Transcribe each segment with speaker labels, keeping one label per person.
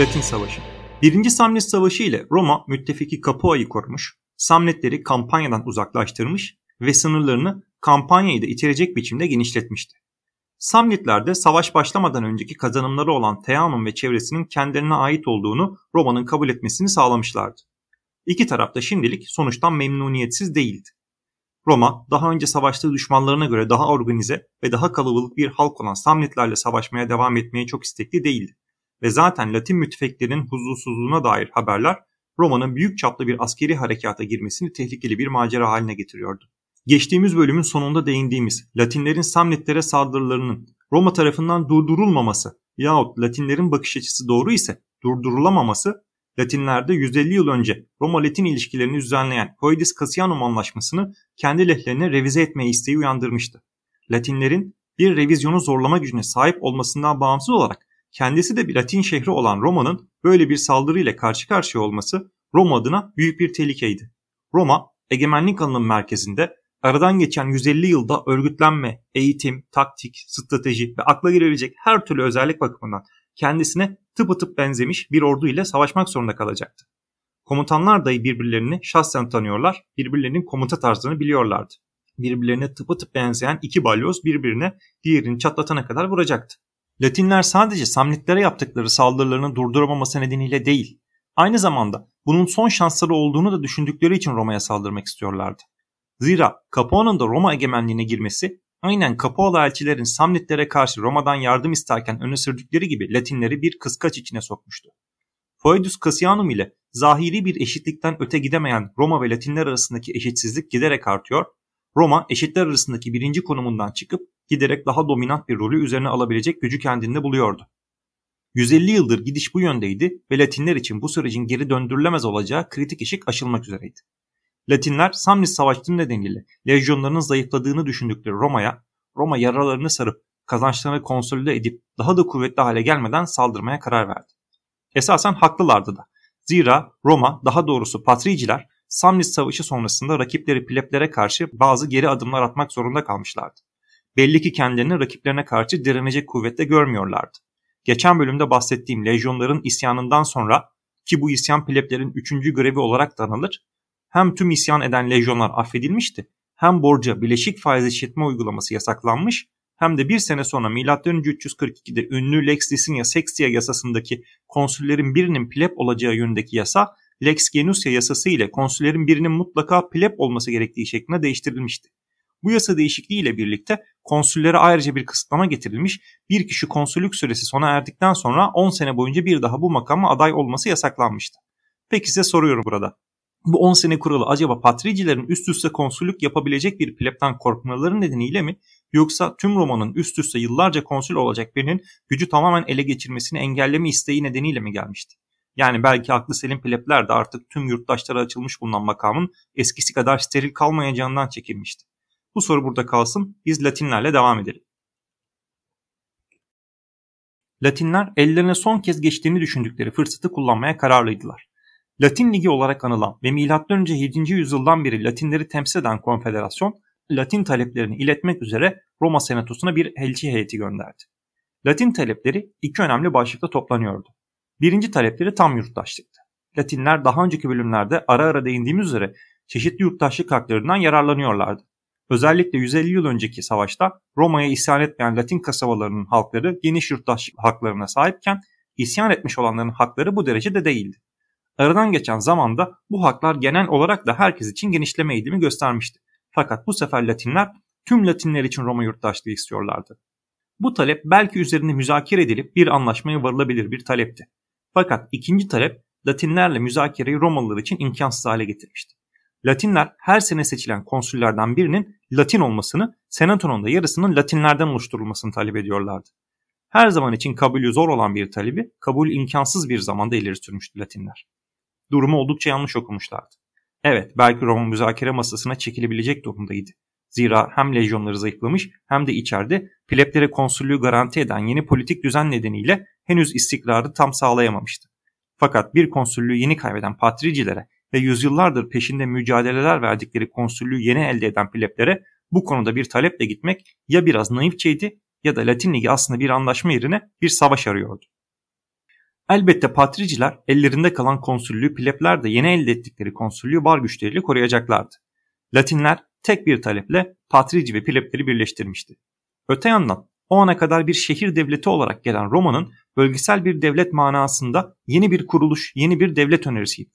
Speaker 1: Latin Savaşı Birinci Samnit Savaşı ile Roma müttefiki Capua'yı korumuş, Samnitleri kampanyadan uzaklaştırmış ve sınırlarını kampanyayı da itirecek biçimde genişletmişti. Samnitler de savaş başlamadan önceki kazanımları olan Teanum ve çevresinin kendilerine ait olduğunu Roma'nın kabul etmesini sağlamışlardı. İki taraf da şimdilik sonuçtan memnuniyetsiz değildi. Roma daha önce savaştığı düşmanlarına göre daha organize ve daha kalabalık bir halk olan Samnitlerle savaşmaya devam etmeye çok istekli değildi. Ve zaten Latin müttefiklerinin huzursuzluğuna dair haberler Roma'nın büyük çaplı bir askeri harekata girmesini tehlikeli bir macera haline getiriyordu. Geçtiğimiz bölümün sonunda değindiğimiz Latinlerin Samnitlere saldırılarının Roma tarafından durdurulmaması yahut Latinlerin bakış açısı doğru ise durdurulamaması Latinlerde 150 yıl önce Roma-Latin ilişkilerini düzenleyen Hoidis Cassianum anlaşmasını kendi lehlerine revize etmeye isteği uyandırmıştı. Latinlerin bir revizyonu zorlama gücüne sahip olmasından bağımsız olarak kendisi de bir Latin şehri olan Roma'nın böyle bir saldırı ile karşı karşıya olması Roma adına büyük bir tehlikeydi. Roma, egemenlik alanının merkezinde aradan geçen 150 yılda örgütlenme, eğitim, taktik, strateji ve akla girebilecek her türlü özellik bakımından kendisine tıpatıp benzemiş bir ordu ile savaşmak zorunda kalacaktı. Komutanlar dahi birbirlerini şahsen tanıyorlar, birbirlerinin komuta tarzını biliyorlardı. Birbirlerine tıpatıp benzeyen iki balyoz birbirine diğerini çatlatana kadar vuracaktı. Latinler sadece Samnitlere yaptıkları saldırılarını durduramaması nedeniyle değil, aynı zamanda bunun son şansları olduğunu da düşündükleri için Roma'ya saldırmak istiyorlardı. Zira Capua'nın da Roma egemenliğine girmesi aynen Capualı elçilerin Samnitlere karşı Roma'dan yardım isterken öne sürdükleri gibi Latinleri bir kıskaç içine sokmuştu. Foedus Cassianum ile zahiri bir eşitlikten öte gidemeyen Roma ve Latinler arasındaki eşitsizlik giderek artıyor, Roma eşitler arasındaki birinci konumundan çıkıp giderek daha dominant bir rolü üzerine alabilecek gücü kendinde buluyordu. 150 yıldır gidiş bu yöndeydi ve Latinler için bu sürecin geri döndürülemez olacağı kritik ışık aşılmak üzereydi. Latinler Samnis Savaşı'nın nedeniyle lejyonlarının zayıfladığını düşündükleri Roma'ya, Roma yaralarını sarıp kazançlarını konsolide edip daha da kuvvetli hale gelmeden saldırmaya karar verdi. Esasen haklılardı da. Zira Roma, daha doğrusu Patriciler, Samnis Savaşı sonrasında rakipleri Pleplere karşı bazı geri adımlar atmak zorunda kalmışlardı. Belli ki kendilerini rakiplerine karşı direnecek kuvvette görmüyorlardı. Geçen bölümde bahsettiğim lejyonların isyanından sonra ki bu isyan Pleplerin 3. grevi olarak da anılır, hem tüm isyan eden lejyonlar affedilmişti hem borca bileşik faiz işletme uygulaması yasaklanmış hem de bir sene sonra M.Ö. 342'de ünlü Lex Licinia Sextia yasasındaki konsüllerin birinin pleb olacağı yönündeki yasa Lex Genusia yasası ile konsüllerin birinin mutlaka pleb olması gerektiği şeklinde değiştirilmişti. Bu yasa değişikliği ile birlikte konsüllere ayrıca bir kısıtlama getirilmiş, bir kişi konsüllük süresi sona erdikten sonra 10 sene boyunca bir daha bu makama aday olması yasaklanmıştı. Peki size soruyorum burada. Bu 10 sene kuralı acaba patricilerin üst üste konsüllük yapabilecek bir plebten korkmaları nedeniyle mi yoksa tüm Roma'nın üst üste yıllarca konsül olacak birinin gücü tamamen ele geçirmesini engelleme isteği nedeniyle mi gelmişti? Yani belki aklı selim plebler de artık tüm yurttaşlara açılmış bulunan makamın eskisi kadar steril kalmayacağından çekinmişti. Bu soru burada kalsın. Biz Latinlerle devam edelim. Latinler ellerine son kez geçtiğini düşündükleri fırsatı kullanmaya kararlıydılar. Latin Ligi olarak anılan ve M.Ö. 7. yüzyıldan beri Latinleri temsil eden konfederasyon, Latin taleplerini iletmek üzere Roma Senatosu'na bir elçi heyeti gönderdi. Latin talepleri iki önemli başlıkta toplanıyordu. Birinci talepleri tam yurttaşlıktı. Latinler daha önceki bölümlerde ara ara değindiğimiz üzere çeşitli yurttaşlık haklarından yararlanıyorlardı. Özellikle 150 yıl önceki savaşta Roma'ya isyan etmeyen Latin kasabalarının halkları geniş yurttaşlık haklarına sahipken isyan etmiş olanların hakları bu derecede değildi. Aradan geçen zamanda bu haklar genel olarak da herkes için genişleme eğilimi göstermişti. Fakat bu sefer Latinler tüm Latinler için Roma yurttaşlığı istiyorlardı. Bu talep belki üzerinde müzakere edilip bir anlaşmaya varılabilir bir talepti. Fakat ikinci talep Latinlerle müzakereyi Romalılar için imkansız hale getirmişti. Latinler her sene seçilen konsüllerden birinin Latin olmasını, senatonun da yarısının Latinlerden oluşturulmasını talep ediyorlardı. Her zaman için kabulü zor olan bir talebi kabul imkansız bir zamanda ileri sürmüştü Latinler. Durumu oldukça yanlış okumuşlardı. Evet belki Roma müzakere masasına çekilebilecek durumdaydı. Zira hem lejyonları zayıflamış hem de içeride pleplere konsüllüğü garanti eden yeni politik düzen nedeniyle henüz istikrarı tam sağlayamamıştı. Fakat bir konsüllüğü yeni kaybeden patricilere ve yüzyıllardır peşinde mücadeleler verdikleri konsüllüğü yeni elde eden pleplere bu konuda bir taleple gitmek ya biraz naifçeydi ya da Latin Ligi aslında bir anlaşma yerine bir savaş arıyordu. Elbette patriciler ellerinde kalan konsüllüğü plebler de yeni elde ettikleri konsüllüğü var güçleriyle koruyacaklardı. Latinler tek bir taleple patrici ve plebleri birleştirmişti. Öte yandan o ana kadar bir şehir devleti olarak gelen Roma'nın bölgesel bir devlet manasında yeni bir kuruluş, yeni bir devlet önerisiydi.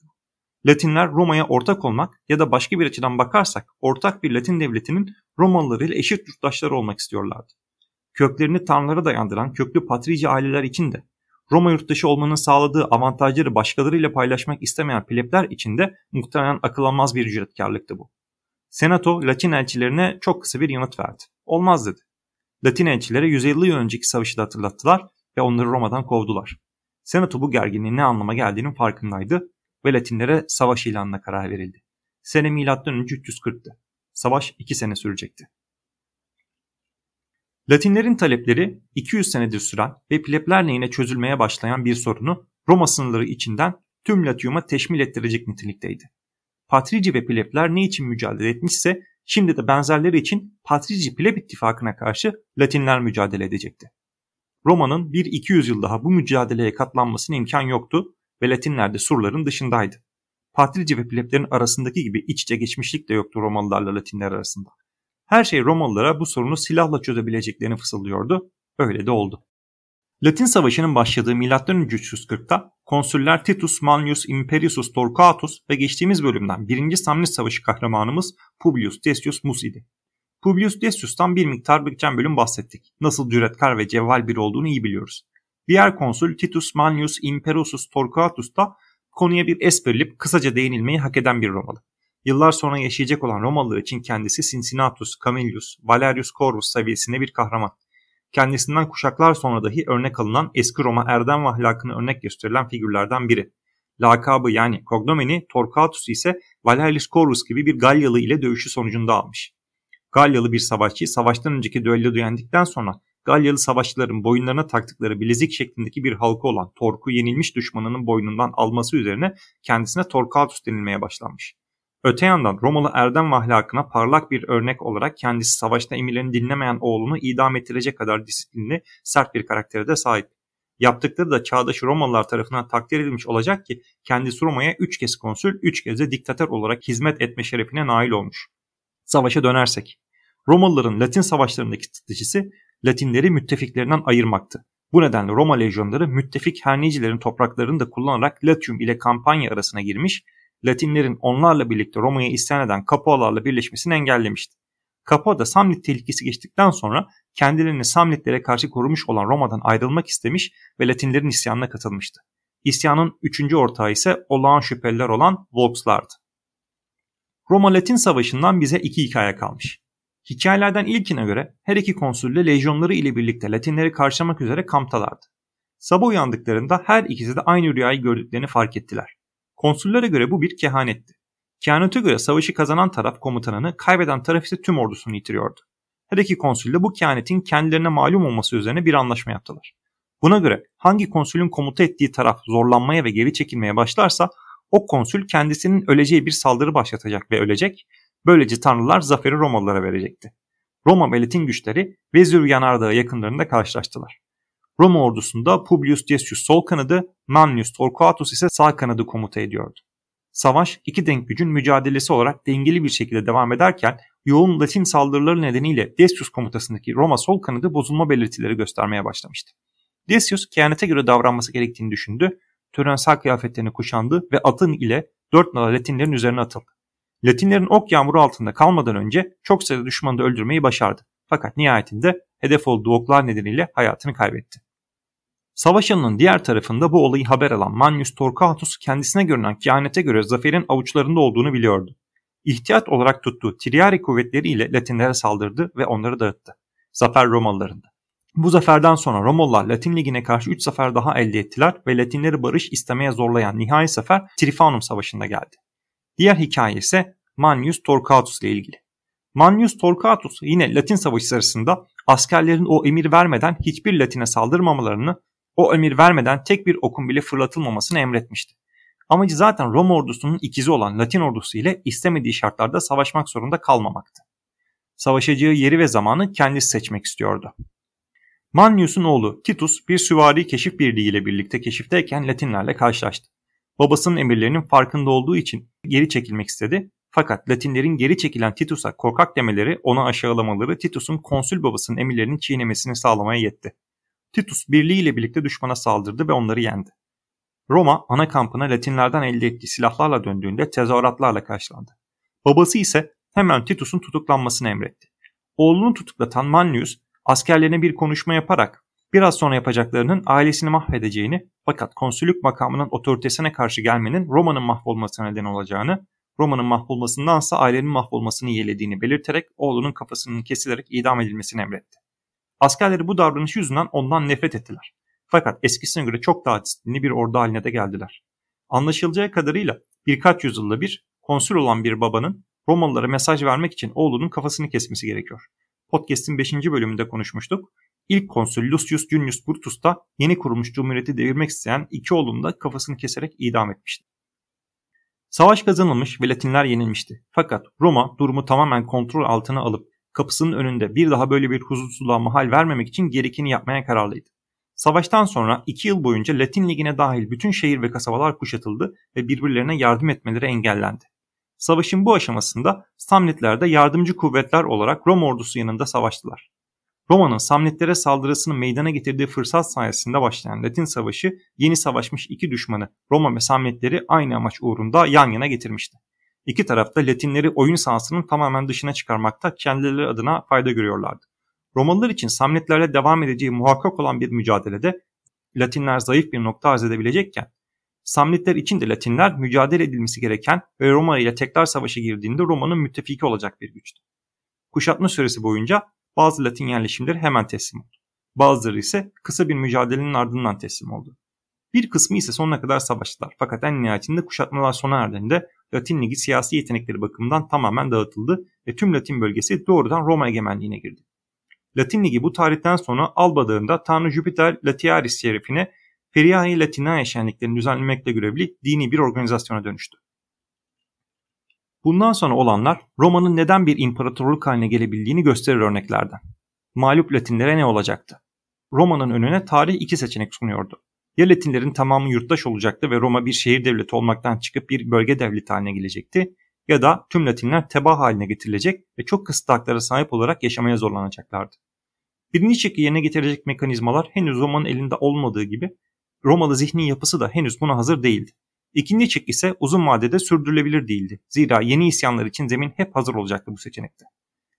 Speaker 1: Latinler Roma'ya ortak olmak ya da başka bir açıdan bakarsak ortak bir Latin devletinin Romalıları ile eşit yurttaşları olmak istiyorlardı. Köklerini tanrılara dayandıran köklü patrici aileler için de Roma yurttaşı olmanın sağladığı avantajları başkalarıyla paylaşmak istemeyen plebler için de muhtemelen akıl bir ücretkarlıktı bu. Senato Latin elçilerine çok kısa bir yanıt verdi. Olmaz dedi. Latin elçilere 150 yıl önceki savaşı da hatırlattılar ve onları Roma'dan kovdular. Senato bu gerginliğin ne anlama geldiğinin farkındaydı ve Latinlere savaş ilanına karar verildi. Sene M.Ö. 340'tı. Savaş 2 sene sürecekti. Latinlerin talepleri 200 senedir süren ve plebler lehine çözülmeye başlayan bir sorunu Roma sınırları içinden tüm Latium'a teşmil ettirecek nitelikteydi. Patrici ve plebler ne için mücadele etmişse şimdi de benzerleri için Patrici pleb ittifakına karşı Latinler mücadele edecekti. Roma'nın bir 200 yıl daha bu mücadeleye katlanmasına imkan yoktu ve Latinler de surların dışındaydı. Patrici ve pleblerin arasındaki gibi iç içe geçmişlik de yoktu Romalılarla Latinler arasında. Her şey Romalılara bu sorunu silahla çözebileceklerini fısıldıyordu. Öyle de oldu. Latin Savaşı'nın başladığı M.Ö. 340'ta konsüller Titus Manius Imperius Torquatus ve geçtiğimiz bölümden 1. Samnit Savaşı kahramanımız Publius Decius Mus idi. Publius Decius'tan bir miktar geçen bölüm bahsettik. Nasıl cüretkar ve cevval biri olduğunu iyi biliyoruz. Diğer konsül Titus Manius Imperius Torquatus da konuya bir es verilip kısaca değinilmeyi hak eden bir Romalı. Yıllar sonra yaşayacak olan Romalılar için kendisi Cincinnatus, Camillus, Valerius Corvus seviyesinde bir kahraman. Kendisinden kuşaklar sonra dahi örnek alınan eski Roma erdem ve ahlakını örnek gösterilen figürlerden biri. Lakabı yani kognomeni Torquatus ise Valerius Corvus gibi bir Galyalı ile dövüşü sonucunda almış. Galyalı bir savaşçı savaştan önceki düelloda yendikten sonra Galyalı savaşçıların boyunlarına taktıkları bilezik şeklindeki bir halka olan Torku yenilmiş düşmanının boynundan alması üzerine kendisine Torquatus denilmeye başlanmış. Öte yandan Romalı erdem ve ahlakına parlak bir örnek olarak kendisi savaşta emirlerini dinlemeyen oğlunu idam ettirecek kadar disiplinli, sert bir karaktere de sahip. Yaptıkları da çağdaş Romalılar tarafından takdir edilmiş olacak ki kendisi Roma'ya 3 kez konsül, 3 kez de diktatör olarak hizmet etme şerefine nail olmuş. Savaşa dönersek. Romalıların Latin savaşlarındaki stratejisi Latinleri müttefiklerinden ayırmaktı. Bu nedenle Roma lejyonları müttefik hernicilerin topraklarını da kullanarak Latium ile kampanya arasına girmiş Latinlerin onlarla birlikte Roma'ya isyan eden Kapualarla birleşmesini engellemişti. Capua da Samnit tehlikesi geçtikten sonra kendilerini Samnitlere karşı korumuş olan Roma'dan ayrılmak istemiş ve Latinlerin isyanına katılmıştı. İsyanın üçüncü ortağı ise olağan şüpheliler olan Volkslardı. Roma-Latin savaşından bize iki hikaye kalmış. Hikayelerden ilkine göre her iki konsülle lejyonları ile birlikte Latinleri karşılamak üzere kamptalardı. Sabah uyandıklarında her ikisi de aynı rüyayı gördüklerini fark ettiler. Konsüllere göre bu bir kehanetti. Kehanete göre savaşı kazanan taraf komutanını, kaybeden taraf ise tüm ordusunu yitiriyordu. Her iki konsül de bu kehanetin kendilerine malum olması üzerine bir anlaşma yaptılar. Buna göre hangi konsülün komuta ettiği taraf zorlanmaya ve geri çekilmeye başlarsa o konsül kendisinin öleceği bir saldırı başlatacak ve ölecek. Böylece tanrılar zaferi Romalılara verecekti. Roma ve güçleri Vezüv yanardağı yakınlarında karşılaştılar. Roma ordusunda Publius Decius sol kanadı, Manlius Torquatus ise sağ kanadı komuta ediyordu. Savaş iki denk gücün mücadelesi olarak dengeli bir şekilde devam ederken yoğun Latin saldırıları nedeniyle Decius komutasındaki Roma sol kanadı bozulma belirtileri göstermeye başlamıştı. Decius kehanete göre davranması gerektiğini düşündü, törensel kıyafetlerini kuşandı ve atın ile dört nala Latinlerin üzerine atıldı. Latinlerin ok yağmuru altında kalmadan önce çok sayıda düşmanı da öldürmeyi başardı. Fakat nihayetinde hedef olduğu oklar nedeniyle hayatını kaybetti. Savaş alanının diğer tarafında bu olayı haber alan Manius Torquatus kendisine görünen kehanete göre zaferin avuçlarında olduğunu biliyordu. İhtiyat olarak tuttuğu Triari kuvvetleriyle Latinlere saldırdı ve onları dağıttı. Zafer Romalılarında. Bu zaferden sonra Romalılar Latin Ligi'ne karşı 3 zafer daha elde ettiler ve Latinleri barış istemeye zorlayan nihai zafer Trifanum Savaşı'nda geldi. Diğer hikaye ise Manius Torquatus ile ilgili. Manius Torquatus yine Latin Savaşı sırasında askerlerin o emir vermeden hiçbir Latin'e saldırmamalarını o emir vermeden tek bir okun bile fırlatılmamasını emretmişti. Amacı zaten Roma ordusunun ikizi olan Latin ordusu ile istemediği şartlarda savaşmak zorunda kalmamaktı. Savaşacağı yeri ve zamanı kendisi seçmek istiyordu. Manlius'un oğlu Titus bir süvari keşif birliği ile birlikte keşifteyken Latinlerle karşılaştı. Babasının emirlerinin farkında olduğu için geri çekilmek istedi. Fakat Latinlerin geri çekilen Titus'a korkak demeleri, ona aşağılamaları Titus'un konsül babasının emirlerini çiğnemesini sağlamaya yetti. Titus birliğiyle birlikte düşmana saldırdı ve onları yendi. Roma ana kampına Latinlerden elde ettiği silahlarla döndüğünde tezahüratlarla karşılandı. Babası ise hemen Titus'un tutuklanmasını emretti. Oğlunu tutuklatan Manlius askerlerine bir konuşma yaparak biraz sonra yapacaklarının ailesini mahvedeceğini fakat konsülük makamının otoritesine karşı gelmenin Roma'nın mahvolmasına neden olacağını, Roma'nın mahvolmasındansa ailenin mahvolmasını yeğlediğini belirterek oğlunun kafasının kesilerek idam edilmesini emretti. Askerleri bu davranış yüzünden ondan nefret ettiler. Fakat eskisine göre çok daha disiplinli bir ordu haline de geldiler. Anlaşılacağı kadarıyla birkaç yüzyılda bir konsül olan bir babanın Romalılara mesaj vermek için oğlunun kafasını kesmesi gerekiyor. Podcast'in 5. bölümünde konuşmuştuk. İlk konsül Lucius Junius Brutus da yeni kurulmuş cumhuriyeti devirmek isteyen iki oğlunu da kafasını keserek idam etmişti. Savaş kazanılmış ve Latinler yenilmişti. Fakat Roma durumu tamamen kontrol altına alıp kapısının önünde bir daha böyle bir huzursuzluğa mahal vermemek için gerekeni yapmaya kararlıydı. Savaştan sonra 2 yıl boyunca Latin Ligi'ne dahil bütün şehir ve kasabalar kuşatıldı ve birbirlerine yardım etmeleri engellendi. Savaşın bu aşamasında Samnitler de yardımcı kuvvetler olarak Roma ordusu yanında savaştılar. Roma'nın Samnitlere saldırısını meydana getirdiği fırsat sayesinde başlayan Latin Savaşı yeni savaşmış iki düşmanı Roma ve Samnitleri aynı amaç uğrunda yan yana getirmişti. İki tarafta Latinleri oyun sahasının tamamen dışına çıkarmakta kendileri adına fayda görüyorlardı. Romalılar için Samnitlerle devam edeceği muhakkak olan bir mücadelede Latinler zayıf bir nokta arz edebilecekken Samnitler için de Latinler mücadele edilmesi gereken ve Roma ile tekrar savaşa girdiğinde Roma'nın müttefiki olacak bir güçtü. Kuşatma süresi boyunca bazı Latin yerleşimleri hemen teslim oldu. Bazıları ise kısa bir mücadelenin ardından teslim oldu. Bir kısmı ise sonuna kadar savaştılar fakat en nihayetinde kuşatmalar sona erdiğinde Latin Ligi siyasi yetenekleri bakımından tamamen dağıtıldı ve tüm Latin bölgesi doğrudan Roma egemenliğine girdi. Latin Ligi bu tarihten sonra Alba Dağı'nda Tanrı Jupiter Latiaris şerefine Feriae Latinae şenliklerini düzenlemekle görevli dini bir organizasyona dönüştü. Bundan sonra olanlar Roma'nın neden bir imparatorluk haline gelebildiğini gösterir örneklerden. Mağlup Latinlere ne olacaktı? Roma'nın önüne tarih iki seçenek sunuyordu. Ya Latinlerin tamamı yurttaş olacaktı ve Roma bir şehir devleti olmaktan çıkıp bir bölge devleti haline gelecekti ya da tüm Latinler teba haline getirilecek ve çok kısıtlı haklara sahip olarak yaşamaya zorlanacaklardı. Birinci şekli yerine getirecek mekanizmalar henüz Roma'nın elinde olmadığı gibi Romalı zihni yapısı da henüz buna hazır değildi. İkinci çık ise uzun vadede sürdürülebilir değildi. Zira yeni isyanlar için zemin hep hazır olacaktı bu seçenekte.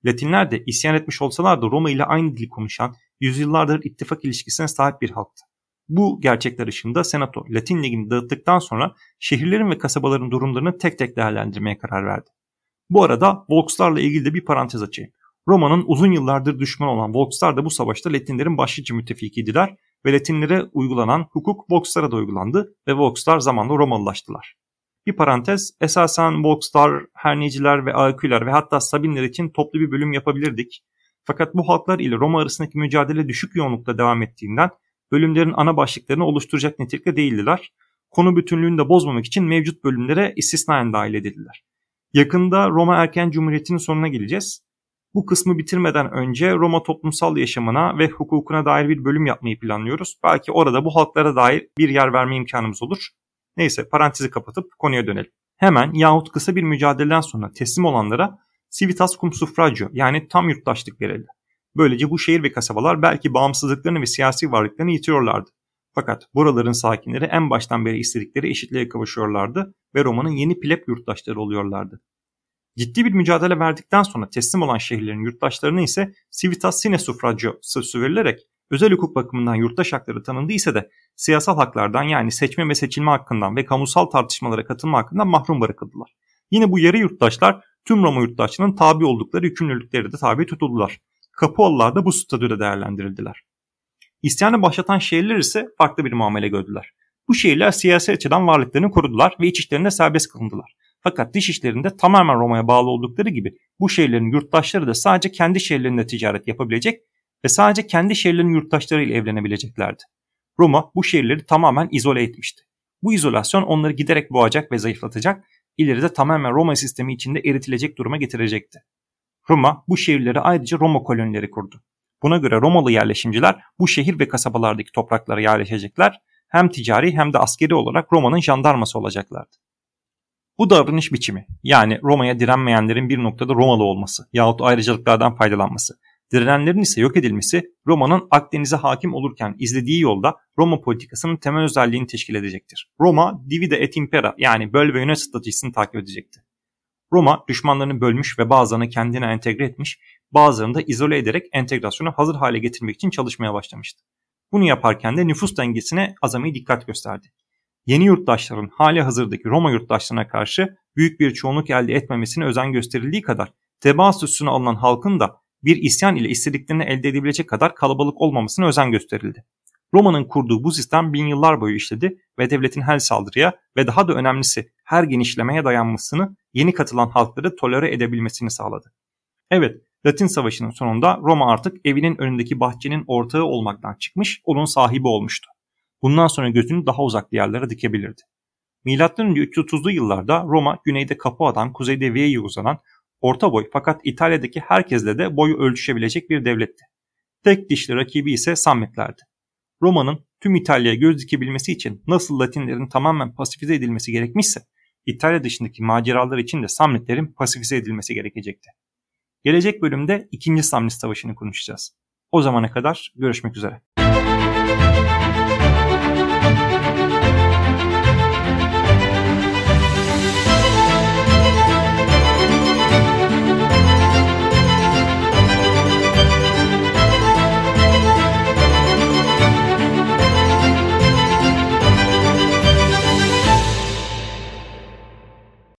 Speaker 1: Latinler de isyan etmiş olsalar da Roma ile aynı dili konuşan, yüzyıllardır ittifak ilişkisine sahip bir halktı. Bu gerçekler ışığında Senato Latin Ligi'ni dağıttıktan sonra şehirlerin ve kasabaların durumlarını tek tek değerlendirmeye karar verdi. Bu arada Volkslarla ilgili de bir parantez açayım. Roma'nın uzun yıllardır düşman olan Volkslar da bu savaşta Latinlerin başlıca müttefikiydiler ve Latinlere uygulanan hukuk Volkslara da uygulandı ve Volkslar zamanla Romalılaştılar. Bir parantez, esasen Volkslar, Herniciler ve Aeküler ve hatta Sabinler için toplu bir bölüm yapabilirdik. Fakat bu halklar ile Roma arasındaki mücadele düşük yoğunlukta devam ettiğinden bölümlerin ana başlıklarını oluşturacak nitelikte değildiler. Konu bütünlüğünü de bozmamak için mevcut bölümlere istisnaen dahil edildiler. Yakında Roma erken cumhuriyetinin sonuna geleceğiz. Bu kısmı bitirmeden önce Roma toplumsal yaşamına ve hukukuna dair bir bölüm yapmayı planlıyoruz. Belki orada bu halklara dair bir yer verme imkanımız olur. Neyse parantezi kapatıp konuya dönelim. Hemen yahut kısa bir mücadeleden sonra teslim olanlara civitas cum suffragio yani tam yurttaşlık verildi. Böylece bu şehir ve kasabalar belki bağımsızlıklarını ve siyasi varlıklarını yitiriyorlardı. Fakat buraların sakinleri en baştan beri istedikleri eşitliğe kavuşuyorlardı ve Roma'nın yeni pleb yurttaşları oluyorlardı. Ciddi bir mücadele verdikten sonra teslim olan şehirlerin yurttaşlarına ise civitas sine suffragio statüsü verilerek özel hukuk bakımından yurttaş hakları tanındıysa da siyasal haklardan yani seçme ve seçilme hakkından ve kamusal tartışmalara katılma hakkından mahrum bırakıldılar. Yine bu yarı yurttaşlar tüm Roma yurttaşlarının tabi oldukları yükümlülükleri de tabi tutuldular. Kapualılar da bu statüde değerlendirildiler. İsyanı başlatan şehirler ise farklı bir muamele gördüler. Bu şehirler siyasi açıdan varlıklarını korudular ve iç işlerinde serbest kılındılar. Fakat dış işlerinde tamamen Roma'ya bağlı oldukları gibi bu şehirlerin yurttaşları da sadece kendi şehirlerinde ticaret yapabilecek ve sadece kendi şehirlerinin yurttaşlarıyla evlenebileceklerdi. Roma bu şehirleri tamamen izole etmişti. Bu izolasyon onları giderek boğacak ve zayıflatacak, ileride tamamen Roma sistemi içinde eritilecek duruma getirecekti. Roma bu şehirleri ayrıca Roma kolonileri kurdu. Buna göre Romalı yerleşimciler bu şehir ve kasabalardaki topraklara yerleşecekler. Hem ticari hem de askeri olarak Roma'nın jandarması olacaklardı. Bu davranış biçimi yani Roma'ya direnmeyenlerin bir noktada Romalı olması yahut ayrıcalıklardan faydalanması, direnenlerin ise yok edilmesi Roma'nın Akdeniz'e hakim olurken izlediği yolda Roma politikasının temel özelliğini teşkil edecektir. Roma divide et impera yani böl ve yönet stratejisini takip edecekti. Roma düşmanlarını bölmüş ve bazılarını kendine entegre etmiş, bazılarını da izole ederek entegrasyonu hazır hale getirmek için çalışmaya başlamıştı. Bunu yaparken de nüfus dengesine azami dikkat gösterdi. Yeni yurttaşların hali hazırdaki Roma yurttaşlarına karşı büyük bir çoğunluk elde etmemesine özen gösterildiği kadar tebaa statüsüne alınan halkın da bir isyan ile istediklerini elde edebilecek kadar kalabalık olmamasına özen gösterildi. Roma'nın kurduğu bu sistem bin yıllar boyu işledi ve devletin her saldırıya ve daha da önemlisi her genişlemeye dayanmasını yeni katılan halkları tolere edebilmesini sağladı. Evet, Latin Savaşı'nın sonunda Roma artık evinin önündeki bahçenin ortağı olmaktan çıkmış, onun sahibi olmuştu. Bundan sonra gözünü daha uzak yerlere dikebilirdi. Önce 330'lu yıllarda Roma güneyde Capua'dan kuzeyde Veia'ya uzanan orta boy fakat İtalya'daki herkesle de boyu ölçüşebilecek bir devletti. Tek dişli rakibi ise Samnitlerdi. Roma'nın tüm İtalya'ya göz dikebilmesi için nasıl Latinlerin tamamen pasifize edilmesi gerekmişse İtalya dışındaki maceralar için de Samnitlerin pasifize edilmesi gerekecekti. Gelecek bölümde 2. Samnit Savaşı'nı konuşacağız. O zamana kadar görüşmek üzere.